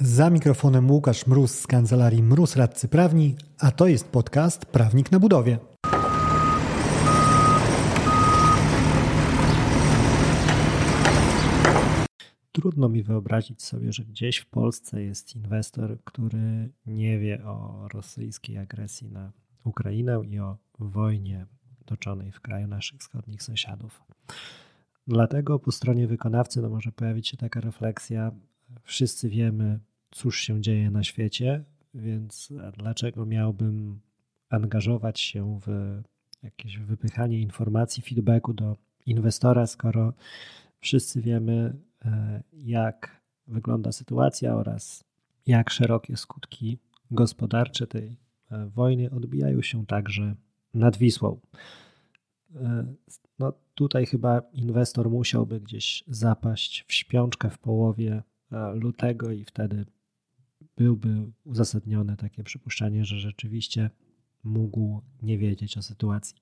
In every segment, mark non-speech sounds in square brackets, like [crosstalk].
Za mikrofonem Łukasz Mróz z kancelarii Mróz Radcy Prawni, a to jest podcast Prawnik na Budowie. Trudno mi wyobrazić sobie, że gdzieś w Polsce jest inwestor, który nie wie o rosyjskiej agresji na Ukrainę i o wojnie toczonej w kraju naszych wschodnich sąsiadów. Dlatego po stronie wykonawcy no może pojawić się taka refleksja. Wszyscy wiemy, cóż się dzieje na świecie, więc dlaczego miałbym angażować się w jakieś wypychanie informacji, feedbacku do inwestora, skoro wszyscy wiemy, e, jak wygląda sytuacja oraz jak szerokie skutki gospodarcze tej e, wojny odbijają się także nad Wisłą. E, no tutaj chyba inwestor musiałby gdzieś zapaść w śpiączkę w połowie lutego i wtedy byłby uzasadnione takie przypuszczenie, że rzeczywiście mógł nie wiedzieć o sytuacji.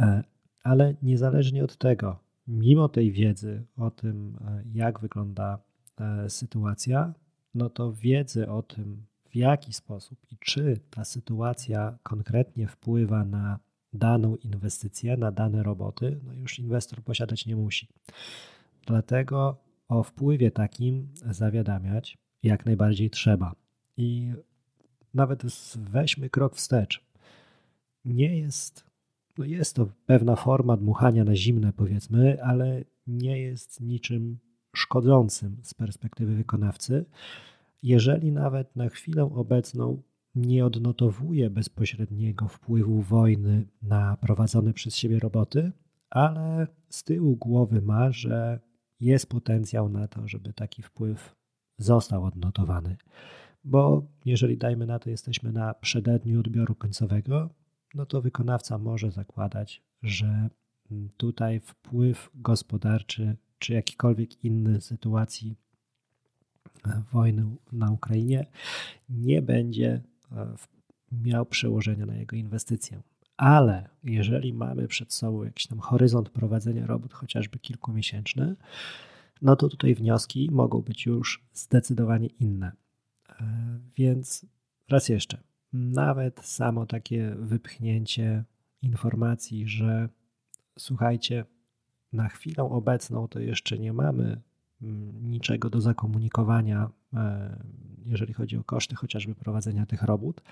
E, ale niezależnie od tego, mimo tej wiedzy o tym, e, jak wygląda e, sytuacja, no to wiedzy o tym, w jaki sposób i czy ta sytuacja konkretnie wpływa na daną inwestycję, na dane roboty, no już inwestor posiadać nie musi. Dlatego o wpływie takim zawiadamiać jak najbardziej trzeba. I nawet weźmy krok wstecz. Nie jest, no jest to pewna forma dmuchania na zimne, powiedzmy, ale nie jest niczym szkodzącym z perspektywy wykonawcy, jeżeli nawet na chwilę obecną nie odnotowuje bezpośredniego wpływu wojny na prowadzone przez siebie roboty, ale z tyłu głowy ma, że jest potencjał na to, żeby taki wpływ został odnotowany. Bo jeżeli dajmy na to, jesteśmy na przededniu odbioru końcowego, no to wykonawca może zakładać, że tutaj wpływ gospodarczy czy jakikolwiek inny sytuacji e, wojny na Ukrainie nie będzie e, miał przełożenia na jego inwestycję. Ale jeżeli mamy przed sobą jakiś tam horyzont prowadzenia robót, chociażby kilkumiesięczny, no to tutaj wnioski mogą być już zdecydowanie inne. E, więc raz jeszcze, nawet samo takie wypchnięcie informacji, że słuchajcie, na chwilę obecną to jeszcze nie mamy mm, niczego do zakomunikowania, e, jeżeli chodzi o koszty chociażby prowadzenia tych robót,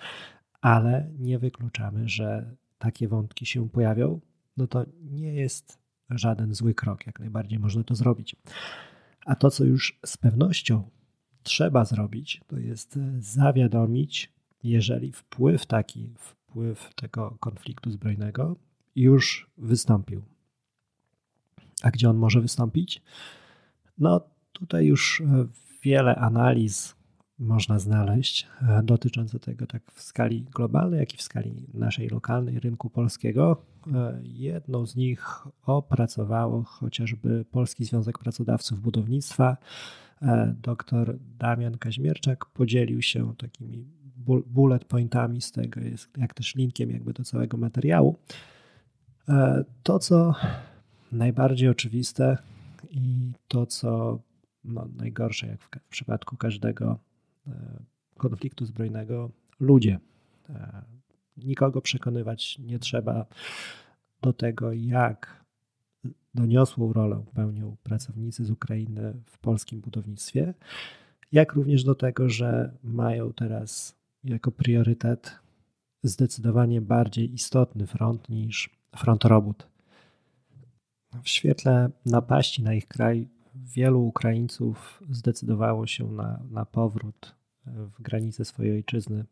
ale nie wykluczamy, że takie wątki się pojawią, no to nie jest żaden zły krok, jak najbardziej można to zrobić. A to, co już z pewnością trzeba zrobić, to jest zawiadomić, jeżeli wpływ taki, wpływ tego konfliktu zbrojnego już wystąpił. A gdzie on może wystąpić? No, tutaj już wiele analiz można znaleźć e, dotyczące tego tak w skali globalnej, jak i w skali naszej lokalnej rynku polskiego. E, jedną z nich opracowało chociażby Polski Związek Pracodawców Budownictwa. E, doktor Damian Kaźmierczak podzielił się takimi bullet pointami z tego, jak też linkiem jakby do całego materiału. To, co najbardziej oczywiste i to, co no, najgorsze, jak w, w przypadku każdego konfliktu zbrojnego ludzie. E, nikogo przekonywać nie trzeba do tego, jak doniosłą rolę pełnią pracownicy z Ukrainy w polskim budownictwie, jak również do tego, że mają teraz jako priorytet zdecydowanie bardziej istotny front niż front robót. W świetle napaści na ich kraj wielu Ukraińców zdecydowało się na, na powrót w granice swojej ojczyzny,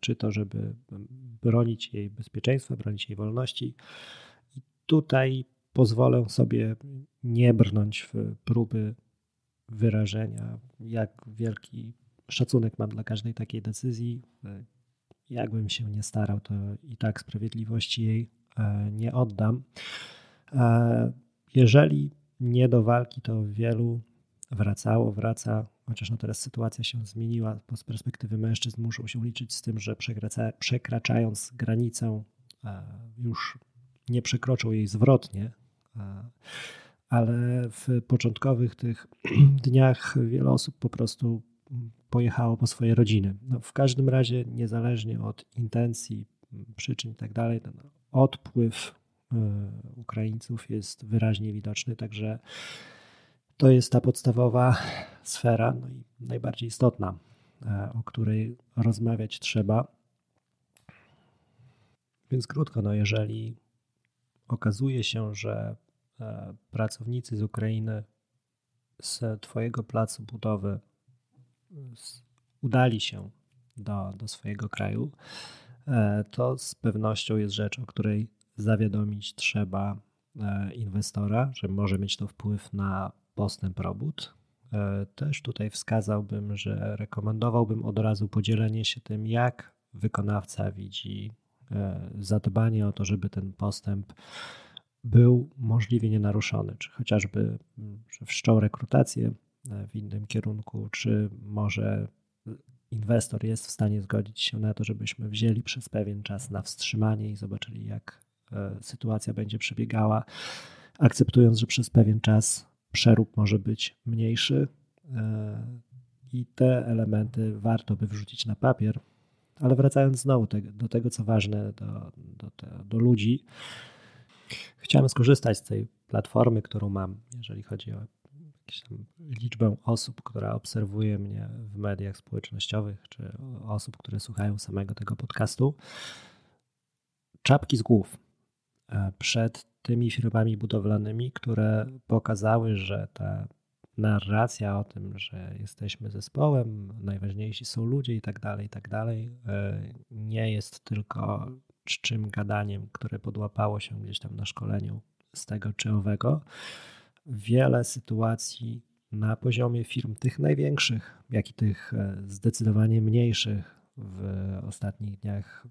czy to, żeby bronić jej bezpieczeństwa, bronić jej wolności. I tutaj pozwolę sobie nie brnąć w próby wyrażenia, jak wielki szacunek mam dla każdej takiej decyzji. Jakbym się nie starał, to i tak sprawiedliwości jej e, nie oddam. E, jeżeli nie do walki, to wielu wracało, wraca chociaż no teraz sytuacja się zmieniła, bo z perspektywy mężczyzn muszą się liczyć z tym, że przekraczając granicę e, już nie przekroczą jej zwrotnie, e, ale w początkowych tych [clears throat] dniach wiele osób po prostu pojechało po swoje rodziny. No, w każdym razie, niezależnie od intencji, przyczyn i tak dalej, ten odpływ Ukraińców jest wyraźnie widoczny, także to jest ta podstawowa sfera, no i najbardziej istotna, o której rozmawiać trzeba. Więc krótko, no jeżeli okazuje się, że e, pracownicy z Ukrainy z Twojego placu budowy udali się do, do swojego kraju, e, to z pewnością jest rzecz, o której zawiadomić trzeba e, inwestora, że może mieć to wpływ na postęp robót. Też tutaj wskazałbym, że rekomendowałbym od razu podzielenie się tym, jak wykonawca widzi E, zadbanie o to, żeby ten postęp był możliwie nienaruszony, czy chociażby mm, wszczął rekrutację e, w innym kierunku, czy może inwestor jest w stanie zgodzić się na to, żebyśmy wzięli przez pewien czas na wstrzymanie i zobaczyli, jak e, sytuacja będzie przebiegała, akceptując, że przez pewien czas przerób może być mniejszy. I te elementy warto by wrzucić na papier, ale wracając znowu do tego, co ważne do, do, do ludzi, chciałem skorzystać z tej platformy, którą mam, jeżeli chodzi o liczbę osób, która obserwuje mnie w mediach społecznościowych, czy osób, które słuchają samego tego podcastu. Czapki z głów e, przed tymi firmami budowlanymi, które pokazały, że ta narracja o tym, że jesteśmy zespołem, najważniejsi są ludzie i tak dalej, i tak dalej, e, nie jest tylko czczym gadaniem, które podłapało się gdzieś tam na szkoleniu z tego czy owego. Wiele sytuacji na poziomie firm tych największych, jak i tych e, zdecydowanie mniejszych w ostatnich dniach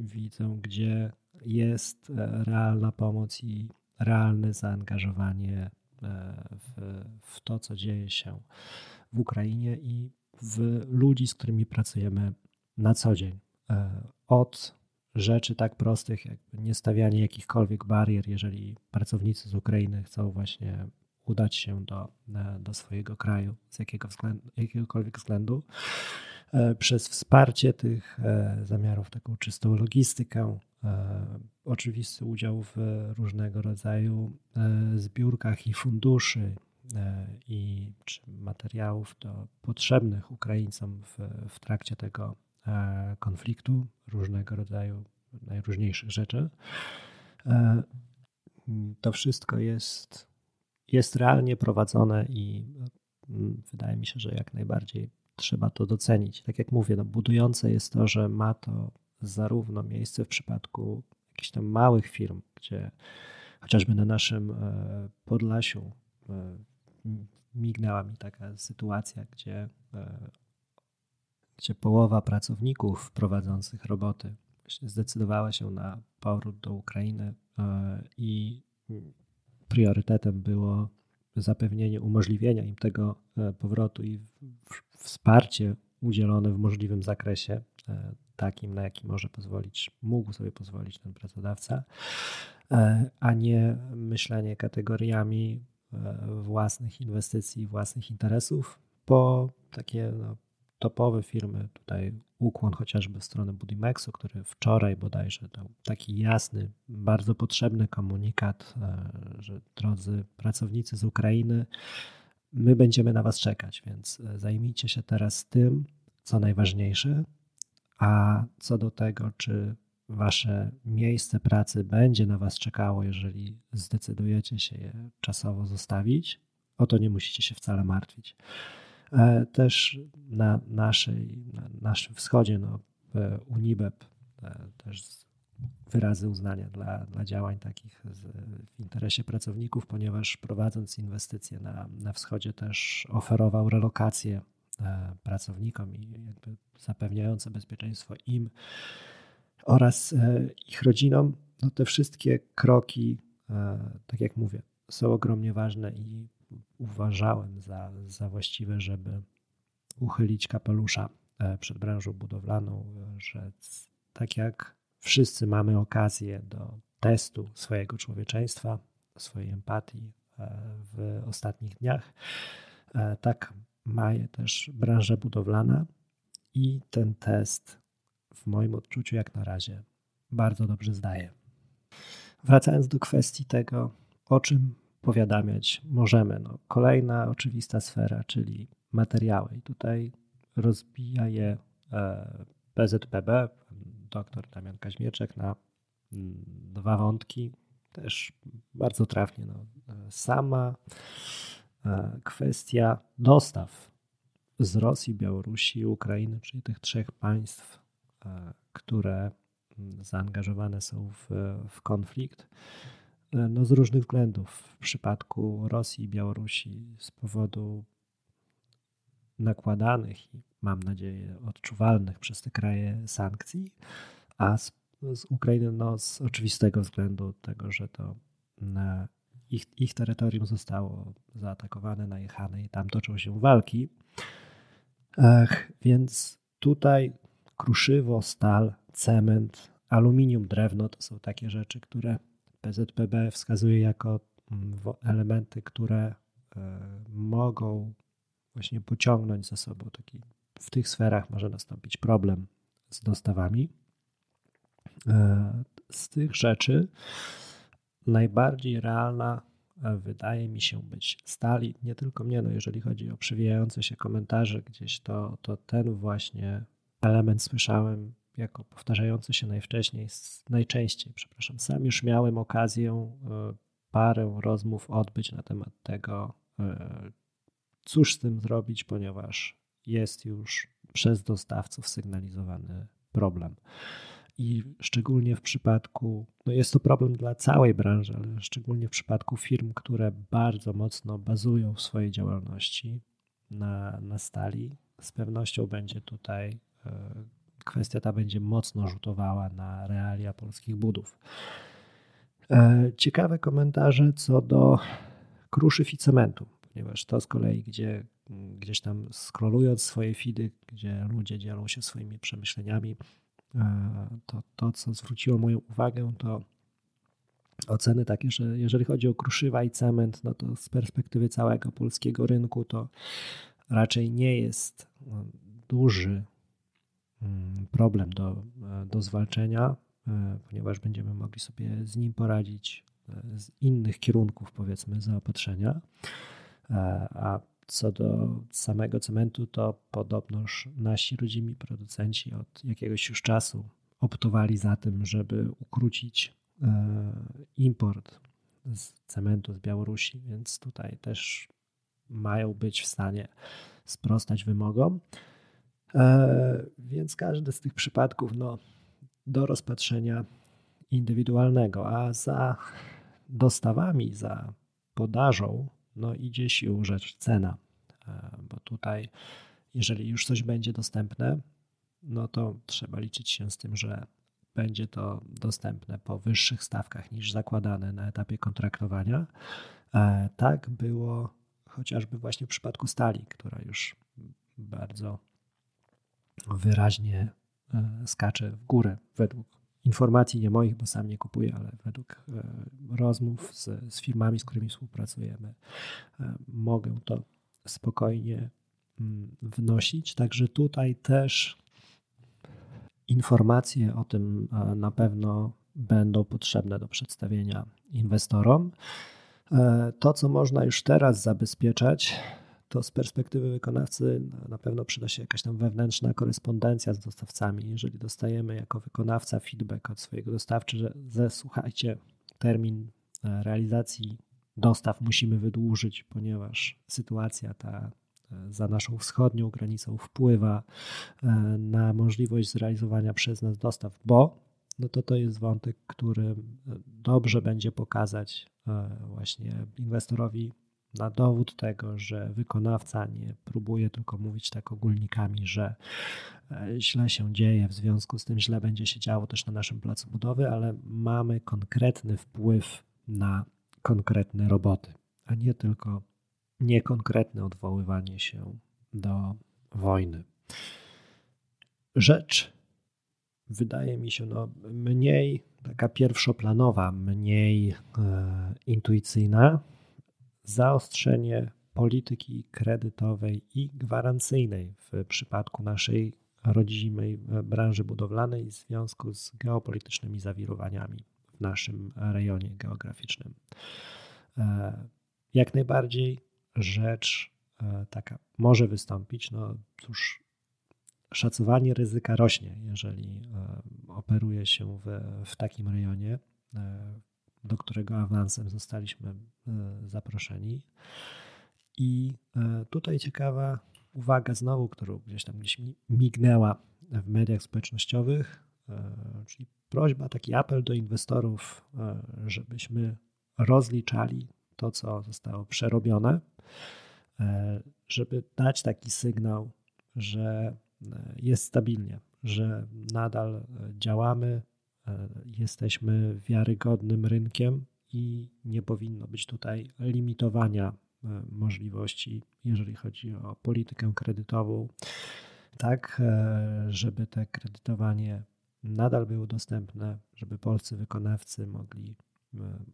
widzę, gdzie jest e, realna pomoc i realne zaangażowanie E, w, w to, co dzieje się w Ukrainie i w ludzi, z którymi pracujemy na co dzień. E, od rzeczy tak prostych, jak niestawianie jakichkolwiek barier, jeżeli pracownicy z Ukrainy chcą właśnie udać się do, do swojego kraju z jakiego względu, jakiegokolwiek względu, przez wsparcie tych zamiarów, taką czystą logistykę, oczywisty udział w różnego rodzaju e, zbiórkach i funduszy e, i czy materiałów do potrzebnych Ukraińcom w, w trakcie tego konfliktu, różnego rodzaju najróżniejszych rzeczy. To wszystko jest, jest realnie prowadzone i wydaje mi się, że jak najbardziej trzeba to docenić. Tak jak mówię, no budujące jest to, że ma to zarówno miejsce w przypadku jakichś tam małych firm, gdzie chociażby na naszym e, Podlasiu e, mignęła mi taka sytuacja, gdzie, e, gdzie połowa pracowników prowadzących roboty zdecydowała się na powrót do Ukrainy i priorytetem było zapewnienie umożliwienia im tego powrotu i wsparcie udzielone w możliwym zakresie takim, na jaki może pozwolić, mógł sobie pozwolić ten pracodawca, e, a nie myślenie kategoriami e, własnych inwestycji, własnych interesów, bo takie no, topowe firmy, tutaj ukłon chociażby w stronę Budimexu, który wczoraj bodajże dał taki jasny, bardzo potrzebny komunikat, e, że drodzy pracownicy z Ukrainy, my będziemy na Was czekać, więc zajmijcie się teraz tym, co najważniejsze, a co do tego, czy wasze miejsce pracy będzie na was czekało, jeżeli zdecydujecie się je czasowo zostawić, o to nie musicie się wcale martwić. E, też na, naszej, na naszym wschodzie, no, Unibep, e, też wyrazy uznania dla, dla działań takich w interesie pracowników, ponieważ prowadząc inwestycje na, na wschodzie też oferował relokację pracownikom i jakby zapewniające bezpieczeństwo im oraz e, ich rodzinom, no te wszystkie kroki, e, tak jak mówię, są ogromnie ważne i uważałem za, za właściwe, żeby uchylić kapelusza przed branżą budowlaną, że tak jak wszyscy mamy okazję do testu swojego człowieczeństwa, swojej empatii w ostatnich dniach, tak Maje też branża budowlana i ten test w moim odczuciu jak na razie bardzo dobrze zdaje. Wracając do kwestii tego, o czym powiadamiać możemy. No, kolejna oczywista sfera, czyli materiały. I tutaj rozbija je PZPB, e, dr Damian Kaźmierczek na mm, dwa wątki, też bardzo trafnie. No, sama e, kwestia dostaw z Rosji, Białorusi Ukrainy, czyli tych trzech państw, e, które mm, zaangażowane są w, w konflikt, no z różnych względów. W przypadku Rosji i Białorusi z powodu nakładanych i mam nadzieję odczuwalnych przez te kraje sankcji, a z, z Ukrainy no, z oczywistego względu tego, że to ich, ich terytorium zostało zaatakowane, najechane i tam toczą się walki. Ech, więc tutaj kruszywo, stal, cement, aluminium, drewno to są takie rzeczy, które PZPB wskazuje jako mm, elementy, które e, mogą właśnie pociągnąć za sobą taki, w tych sferach może nastąpić problem z dostawami. E, z tych rzeczy najbardziej realna e, wydaje mi się być stali, nie tylko mnie, no jeżeli chodzi o przewijające się komentarze gdzieś, to, to ten właśnie element słyszałem jako powtarzający się najwcześniej, najczęściej, przepraszam. Sam już miałem okazję e, parę rozmów odbyć na temat tego, e, cóż z tym zrobić, ponieważ jest już przez dostawców sygnalizowany problem. I szczególnie w przypadku, no jest to problem dla całej branży, ale szczególnie w przypadku firm, które bardzo mocno bazują w swojej działalności na, na stali, z pewnością będzie tutaj e, kwestia ta będzie mocno rzutowała na realia polskich budów. E, ciekawe komentarze co do kruszyw i cementu, ponieważ to z kolei, gdzie gdzieś tam skrolując swoje feedy, gdzie ludzie dzielą się swoimi przemyśleniami, to to, co zwróciło moją uwagę, to oceny takie, że jeżeli chodzi o kruszywa i cement, no to z perspektywy całego polskiego rynku to raczej nie jest no, duży Mm, problem do, do zwalczenia, e, ponieważ będziemy mogli sobie z nim poradzić e, z innych kierunków, powiedzmy, zaopatrzenia. E, a co do samego cementu, to podobnoż nasi rodzimi producenci od jakiegoś już czasu optowali za tym, żeby ukrócić import z cementu z Białorusi, więc tutaj też mają być w stanie sprostać wymogom. E, więc każdy z tych przypadków no, do rozpatrzenia indywidualnego, a za dostawami, za podażą no, idzie siłą rzecz cena, e, bo tutaj jeżeli już coś będzie dostępne, no to trzeba liczyć się z tym, że będzie to dostępne po wyższych stawkach niż zakładane na etapie kontraktowania. E, tak było chociażby właśnie w przypadku stali, która już bardzo wyraźnie e, skacze w górę według informacji nie moich, bo sam nie kupuję, ale według e, rozmów z, z firmami, z którymi współpracujemy, e, mogę to spokojnie mm, wnosić. Także tutaj też informacje o tym na pewno będą potrzebne do przedstawienia inwestorom. To, co można już teraz zabezpieczać, to z perspektywy wykonawcy na pewno przyda się jakaś tam wewnętrzna korespondencja z dostawcami. Jeżeli dostajemy jako wykonawca feedback od swojego dostawcy, że ze, słuchajcie, termin e, realizacji dostaw musimy wydłużyć, ponieważ sytuacja ta e, za naszą wschodnią granicą wpływa e, na możliwość zrealizowania przez nas dostaw, bo no to to jest wątek, który dobrze będzie pokazać właśnie inwestorowi na dowód tego, że wykonawca nie próbuje tylko mówić tak ogólnikami, że e, źle się dzieje, w związku z tym źle będzie się działo też na naszym placu budowy, ale mamy konkretny wpływ na konkretne roboty, a nie tylko niekonkretne odwoływanie się do wojny. Rzecz wydaje mi się no, mniej taka pierwszoplanowa, mniej e, intuicyjna, zaostrzenie polityki kredytowej i gwarancyjnej w przypadku naszej rodzimej branży budowlanej w związku z geopolitycznymi zawirowaniami w naszym rejonie geograficznym. Jak najbardziej rzecz taka może wystąpić. No cóż, szacowanie ryzyka rośnie, jeżeli operuje się w, w takim rejonie do którego awansem zostaliśmy e, zaproszeni. I e, tutaj ciekawa uwaga znowu, którą gdzieś tam gdzieś mignęła w mediach społecznościowych, e, czyli prośba, taki apel do inwestorów, żebyśmy rozliczali to, co zostało przerobione, żeby dać taki sygnał, że jest stabilnie, że nadal działamy, jesteśmy wiarygodnym rynkiem i nie powinno być tutaj limitowania e, możliwości, jeżeli chodzi o politykę kredytową, tak, e, żeby te kredytowanie nadal było dostępne, żeby polscy wykonawcy mogli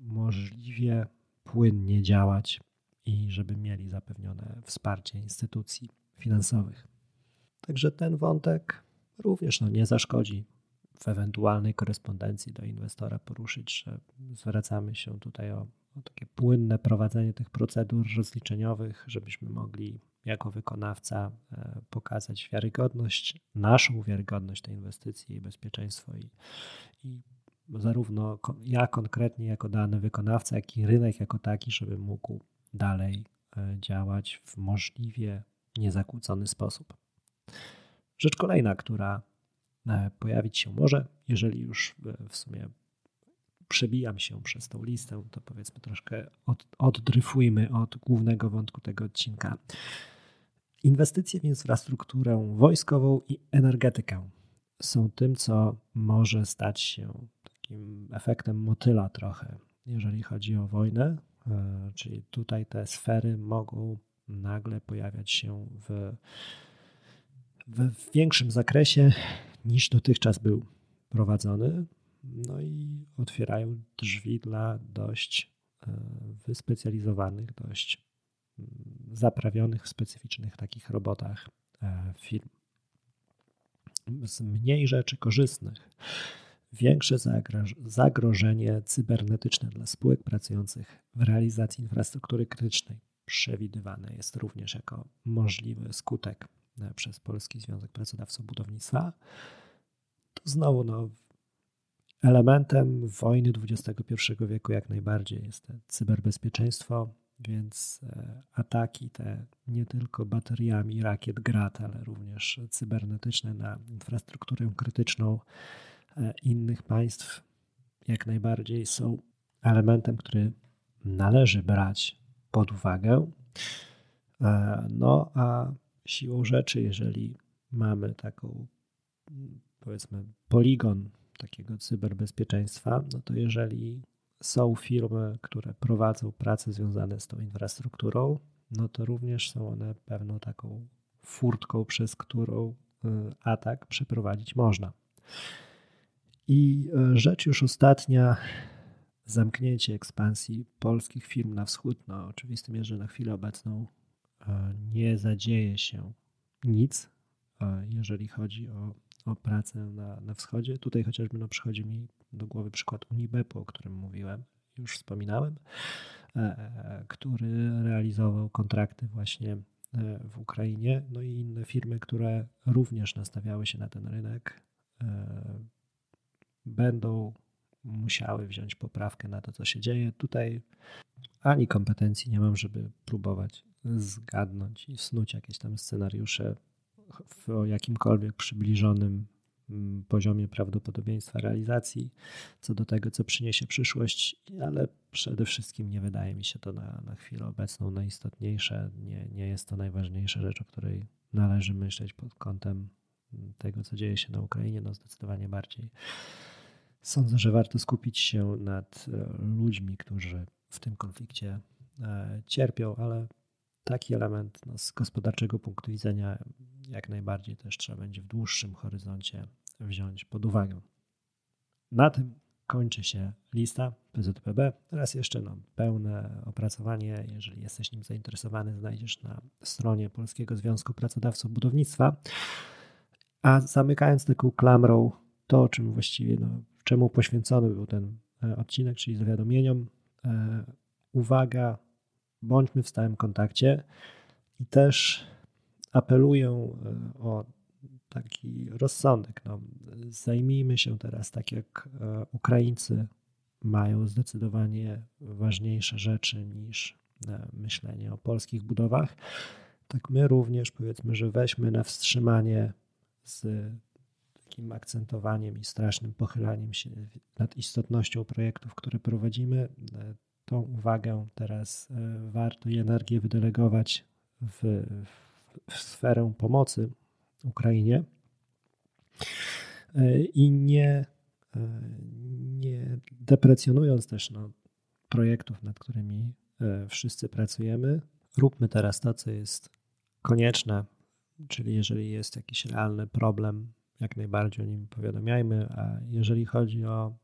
możliwie płynnie działać i żeby mieli zapewnione wsparcie instytucji finansowych. Także ten wątek również no, nie zaszkodzi w ewentualnej korespondencji do inwestora poruszyć, że zwracamy się tutaj o, o takie płynne prowadzenie tych procedur rozliczeniowych, żebyśmy mogli jako wykonawca e, pokazać wiarygodność, naszą wiarygodność tej inwestycji i bezpieczeństwo i, i zarówno ja konkretnie jako dany wykonawca, jak i rynek jako taki, żeby mógł dalej e, działać w możliwie niezakłócony sposób. Rzecz kolejna, która pojawić się może. Jeżeli już e, w sumie przebijam się przez tą listę, to powiedzmy troszkę od, oddryfujmy od głównego wątku tego odcinka. Inwestycje w infrastrukturę wojskową i energetykę są tym, co może stać się takim efektem motyla trochę, jeżeli chodzi o wojnę. E, czyli tutaj te sfery mogą nagle pojawiać się w, w większym zakresie niż dotychczas był prowadzony. No i otwierają drzwi dla dość e, wyspecjalizowanych, dość mm, zaprawionych w specyficznych takich robotach e, firm. Z mniej rzeczy korzystnych, większe zagrożenie cybernetyczne dla spółek pracujących w realizacji infrastruktury krytycznej przewidywane jest również jako możliwy skutek E, przez Polski Związek Pracodawców Budownictwa, to znowu no, elementem wojny XXI wieku jak najbardziej jest cyberbezpieczeństwo, więc e, ataki te nie tylko bateriami rakiet Grad, ale również cybernetyczne na infrastrukturę krytyczną e, innych państw jak najbardziej są elementem, który należy brać pod uwagę. No a siłą rzeczy, jeżeli mamy taką, powiedzmy, poligon takiego cyberbezpieczeństwa, no to jeżeli są firmy, które prowadzą prace związane z tą infrastrukturą, no to również są one pewną taką furtką, przez którą y, atak przeprowadzić można. I y, rzecz już ostatnia, zamknięcie ekspansji polskich firm na wschód. No, oczywistym jest, że na chwilę obecną nie zadzieje się nic, jeżeli chodzi o, o pracę na, na wschodzie. Tutaj chociażby no, przychodzi mi do głowy przykład Unibepu, o którym mówiłem, już wspominałem, e, e, który realizował kontrakty właśnie e, w Ukrainie, no i inne firmy, które również nastawiały się na ten rynek, będą musiały wziąć poprawkę na to, co się dzieje. Tutaj ani kompetencji nie mam, żeby próbować zgadnąć i snuć jakieś tam scenariusze w jakimkolwiek przybliżonym mm, poziomie prawdopodobieństwa realizacji co do tego, co przyniesie przyszłość, ale przede wszystkim nie wydaje mi się to na, na chwilę obecną najistotniejsze. Nie, nie jest to najważniejsza rzecz, o której należy myśleć pod kątem tego, co dzieje się na Ukrainie. No zdecydowanie bardziej sądzę, że warto skupić się nad e, ludźmi, którzy w tym konflikcie e, cierpią, ale taki element no, z gospodarczego punktu widzenia jak najbardziej też trzeba będzie w dłuższym horyzoncie wziąć pod uwagę. Na tym kończy się lista PZPB. Teraz jeszcze no, pełne opracowanie, jeżeli jesteś nim zainteresowany, znajdziesz na stronie Polskiego Związku Pracodawców Budownictwa. A zamykając tylko klamrą to, czym właściwie, no, czemu poświęcony był ten e, odcinek, czyli zawiadomieniom, uwaga, bądźmy w stałym kontakcie i też apeluję e, o taki rozsądek. No, zajmijmy się teraz, tak jak e, Ukraińcy mają zdecydowanie ważniejsze rzeczy niż e, myślenie o polskich budowach, tak my również powiedzmy, że weźmy na wstrzymanie z takim akcentowaniem i strasznym pochylaniem się nad istotnością projektów, które prowadzimy. Tą uwagę teraz warto i energię wydelegować w, w sferę pomocy Ukrainie e, i nie, e, nie deprecjonując też no, projektów, nad którymi e, wszyscy pracujemy, róbmy teraz to, co jest konieczne, czyli jeżeli jest jakiś realny problem, jak najbardziej o nim powiadamiajmy, a jeżeli chodzi o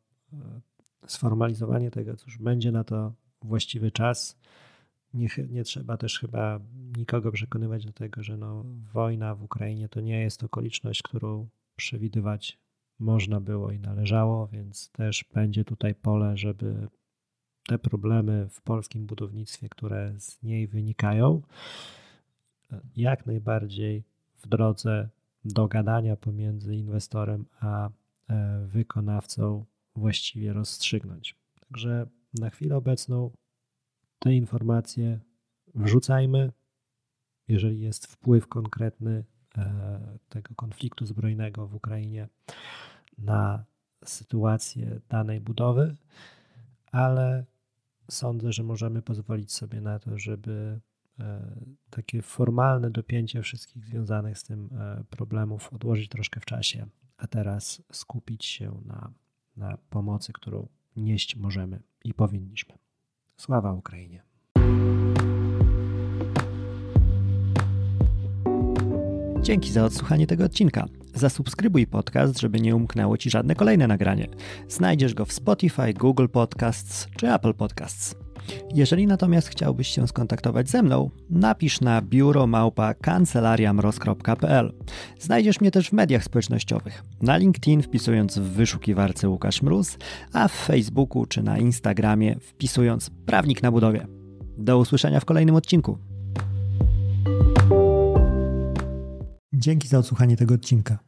sformalizowanie tego, cóż, będzie na to właściwy czas, nie, nie trzeba też chyba nikogo przekonywać do tego, że no, wojna w Ukrainie to nie jest okoliczność, którą przewidywać można było i należało, więc też będzie tutaj pole, żeby te problemy w polskim budownictwie, które z niej wynikają, jak najbardziej w drodze dogadania pomiędzy inwestorem a e, wykonawcą właściwie rozstrzygnąć. Także na chwilę obecną te informacje wrzucajmy, jeżeli jest wpływ konkretny e, tego konfliktu zbrojnego w Ukrainie na sytuację danej budowy, ale sądzę, że możemy pozwolić sobie na to, żeby takie formalne dopięcie wszystkich związanych z tym e, problemów odłożyć troszkę w czasie, a teraz skupić się na, na pomocy, którą nieść możemy i powinniśmy. Sława Ukrainie! Dzięki za odsłuchanie tego odcinka. Zasubskrybuj podcast, żeby nie umknęło Ci żadne kolejne nagranie. Znajdziesz go w Spotify, Google Podcasts czy Apple Podcasts. Jeżeli natomiast chciałbyś się skontaktować ze mną, napisz na biuromałpa kancelariamroz.pl. Znajdziesz mnie też w mediach społecznościowych. Na LinkedIn wpisując w wyszukiwarce Łukasz Mróz, a w Facebooku czy na Instagramie wpisując Prawnik na budowie. Do usłyszenia w kolejnym odcinku. Dzięki za odsłuchanie tego odcinka.